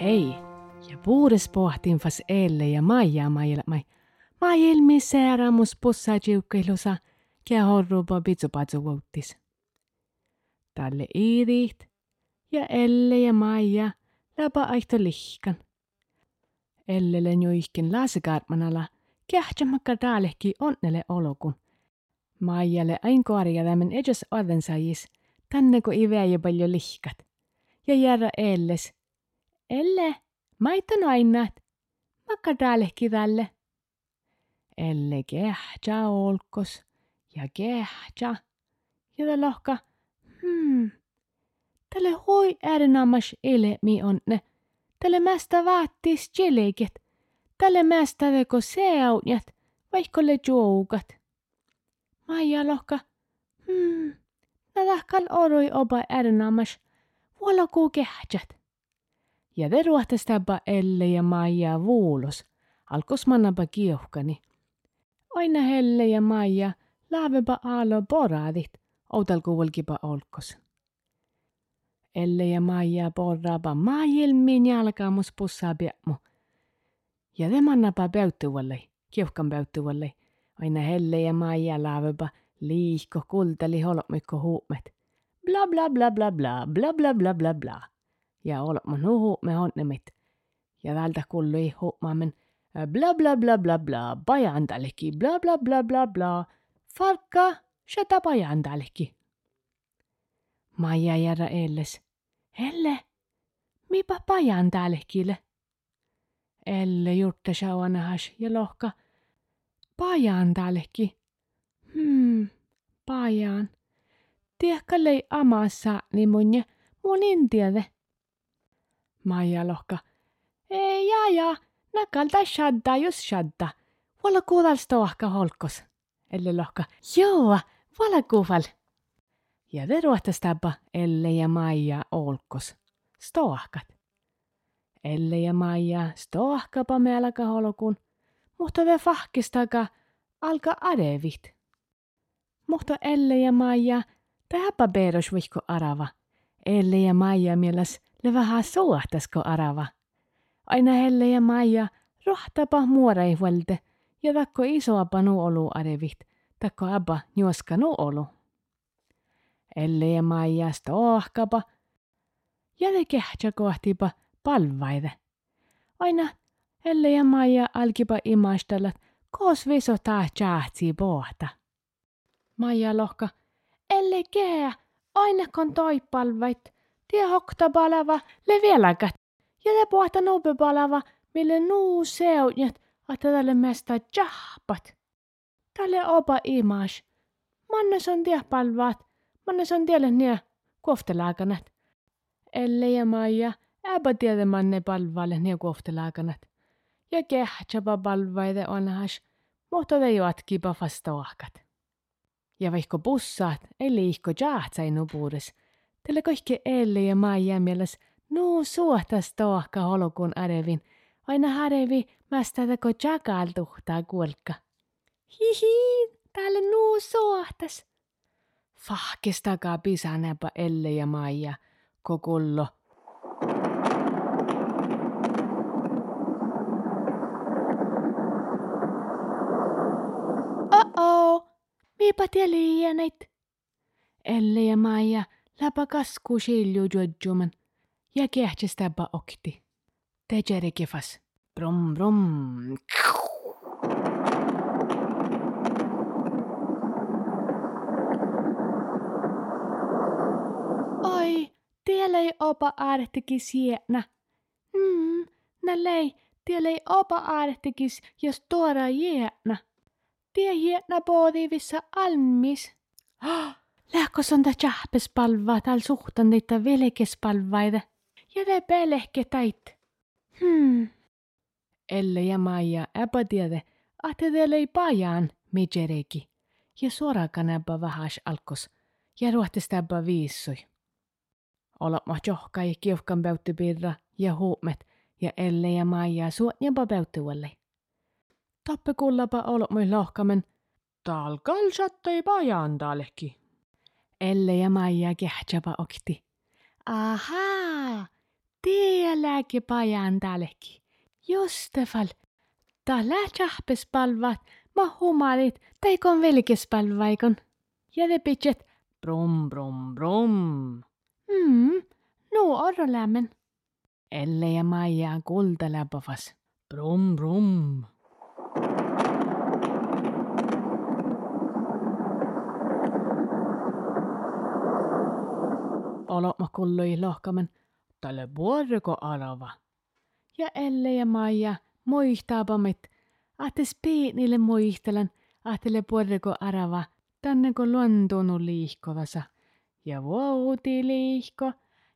Hei, ja pohtin fas elle ja maija maailmai. Maailmi sääramus pussa jiukkailusa, ja horrupa pitsupatsu vuottis. Tälle iiriht, ja elle ja maija, läpä aihto lihkan. Ellele njuihkin laasikartmanala, kähtsämakka taalehki onnele olokun. Maijalle ain korjadamen edes ordensaajis, tänne kun iväjä paljon lihkat. Ja järra elles. Elle, maita nainat. Makka taalehki tälle. Elle kähtsä olkos ja kähtsä. Ja lohka, hmm, tälle hoi äärenammas ele mi onne. Tälle mästä vaattis jeleket. Tälle mästä veko seaunjat, vaikkolle joukat. Maija lohka, hmm, nä lahkal oroi oba äärenammas. Vuola kuu kähtsät. Ja te ruohtas täpä Elle ja Maija vuulos. Alkos mannapa kiuhkani. Aina Helle ja Maija laavepa aalo poraadit. Outal kuulkipa olkos. Elle ja Maija porraapa maailmiin jalkaamus pussaa piämu. Ja te mannapa päyttyvälle, kiuhkan päyttyvälle. Aina Helle ja Maija laavepa liihko kultali holmikko huumet. Bla bla bla bla bla bla bla bla bla bla. Ja nuhu me honnemit. Ja täältä kuului huumaamen bla bla bla bla bla pajandaleki bla bla bla bla bla. Farkka, shata pajandaleki. Maija järä elles. Elle, mipa pajandalekille? Elle jurtta shawanahas ja lohka. Pajandaleki. Hmm, pajan. Tiedätkö lei amassa niin munje, mun intiede. Maija lohka. Ei jaa jaa, nakalta shadda jos shadda. Valla kuudal stoahka holkos. Elle lohka. Joo, valla kuval. Ja ruohtas tapa Elle ja Maija olkos. Stoahkat. Elle ja Maija stoahkapa meälaka holkun. Mutta te fahkistaka alka adevit. Mutta Elle ja Maija tähäpä beros vihko arava. Elle ja Maija mielas le vähän suohtasko arava. Aina Helle ja Maija rohtapa muoraihuelte ja takko isoapa nu olu arevit, takko abba njuoska nu olu. Elle ja Maija stohkapa ja te kehtsä kohtipa palvaide. Aina Elle ja Maija alkipa imastellat, koos viso taas tjaahtsii pohta. Maija lohka, Elle kää, aina kon toi palvait, tie hokta palava, le vieläkät. Ja te pohta nope palava, mille nuu seunjat, että tälle mestä jahpat. Tälle opa imas. Mannes on tie palvaat, mannes on tielle nie koftelaakanat. Elle ja Maija, äpä tiedä manne palvaalle nie koftelaakanat. Ja kehtsäpä palvaide onhas, mutta te jatkipa vastoahkat. Ja vaikka bussaat, ei liikko jahtsainu puudes, Tällä kaikki Elle ja Maija mieles nuu suotas tohka holokun arevin. Aina harevi mästä teko jakal tuhtaa kuolka. Hihi, täällä nuu suotas. Fahkistakaa pisanäpä Elle ja Maija, kokullo. Oh-oh, miipä tie liianeit. Elle ja Maija läpä kasku silju jodjuman ja kehtsästäpä okti. Tejere kefas. Brum brum. Oi, tielei opa äärettikis jiena. Mm, nällei, tielei opa äärettikis jos tuoda jiena. Tie jiena pohdivissa almis. Lähkos on ta tjahpes palva, tal suhtan teitä velkes palvaide. te pelehke täit. Hmm. Elle ja Maija äpä tiede, ahte teille ei pajaan, mijereki. Ja suorakan äpä vähäis alkos, ja ruohtestäpä viissui. Olla ma johkai kiuhkan päyttipirra ja huumet ja Elle ja Maija suotnjapa päyttyvälle. Tappe kullapa olot mui lohkamen. Talkal sattei pajan talki. Elle ja Maija kähtsäpä okti. Ahaa, tielläkin pajan talki. Justefal, tällä palvat, ma humalit, teikon velkespalvaikon. Ja ne pitchet, brum brum brum. Hmm, nu orro lämmen. Elle ja Maija kultaläpäfas. Brum brum. Olot kullui lohkamen. Tälle puorko arava. Ja Elle ja Maija muistaapamit. Ahtes piinille muistelen. Ahtele puorko arava. Tänne kun luontonu liihkovasa. Ja vuoti liihko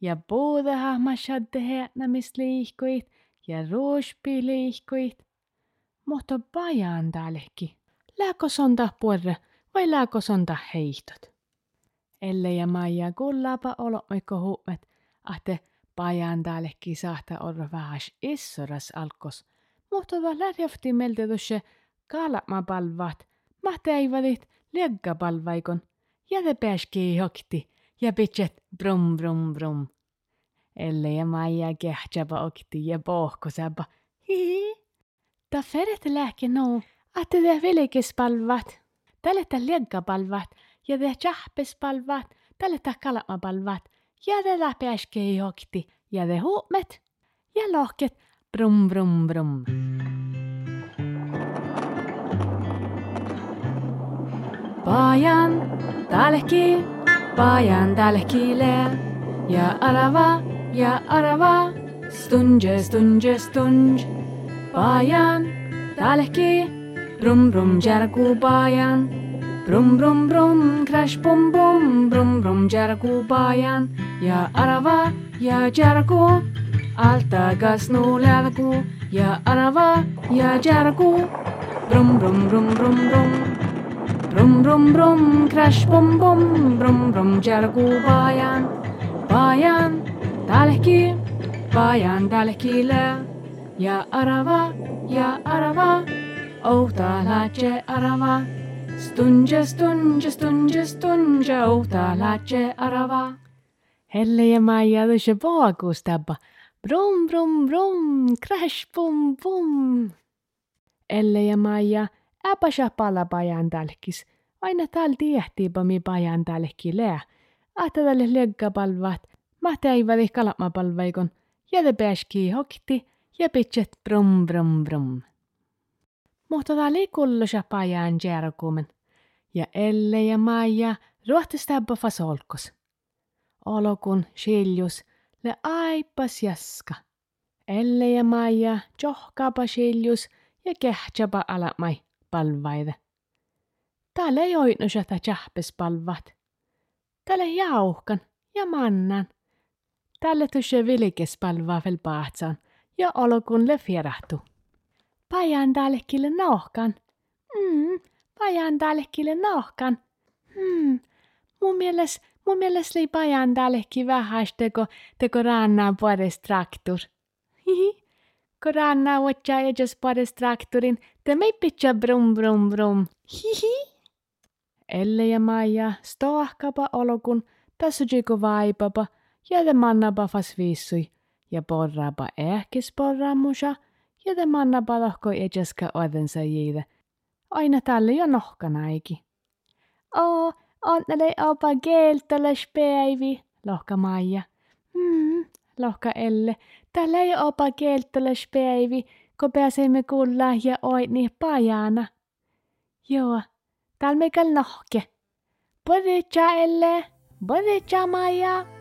ja puudahahmassadde liihkuit ja liihkuit. Mutta pajan täällekin. Lääkö sonta puolre vai lääkö sonta heihtot? Elle ja Maija kullaapa olo oikko huumet, ahte pajan täällekin saahta olla vähän issoras alkos. Mutta va lähjäfti meiltä tuossa kalmapalvat, mahteivalit palvaikon ja te pääskii hokti ja pitchet brum brum brum. Elle ja Maija kehtsäpä okti ja pohkosapa. Hihi. Ta feret lähke no, että te vilkespalvat. Tälle tä palvat ja te palvat. Tälle tä palvat. Ja te läpäskei okti ja te huumet. Ja lohket brum brum brum. Pajan talki, pajan talkile ja arava ja arava, stunge, stunge, stunge. Pajan, talki, brum brum jarku pajan. Brum brum brum, crash bum bum, brum brum jarku pajan. Ja arava, ja jarku, alta gasnu lälku. Ja arava, ja jarku, brum brum brum brum brum. Brum Brum brum brum, crash bum bum, brum brum, Djargu bayan, bayan, daleki, bayan dalekile. Ja arava, ja arava, ohtalace arava. Stunge, stunge, stunge, stunge, ohtalace arava. Helleiemaja tõuse poagus täppa. Brum brum brum, crash bum bum. Helleiemaja äpäsä palapajan tälkis. Aina tal tiehtiipa mi pajan talkilea. Ahta tälle leggapalvat Mahteiväli kalamapalveikon ja te pääskii hokti ja pitset brum brum brum. Mutta tali kullusa pajan järkumen ja Elle ja Maija ruohtistabba fasolkos. Olokun siljus le aipas jaska. Elle ja Maija johkaapa siljus ja kehtsäpä alamai palvaide. Täällä ei oitnusa tätä palvat. Täällä jauhkan ja mannan. Tälle tushe vilikespalvaa fel pahtsan ja olokun le fierahtu. Pajan tällekille nohkan. Mm, pajan tällekille nohkan. Hmm, mun mielestä mun mielestä li pajan tällekki vähäis teko, teko rannaa puodes traktor. Hihi. Kun rannaa watcha edes puodes traktorin, te mei pitcha brum brum brum. Hihi. Elle ja Maija stoahkapa olokun, tässä vaipapa, ja te mannapa fas viissui ja porraapa ehkis porraamusa ja te mannapa lohko ejeska odensa jiide. Aina tälle jo nohkanaiki. Oo, onnele opa geeltoles päivi, lohka Maija. Hmm, lohka Elle. Tällä ei opa geeltoles päivi, kun pääsemme kuulla ja oitni pajana. Joo, täällä meikäl nohke. Boditsa Elle, boditsa Maija.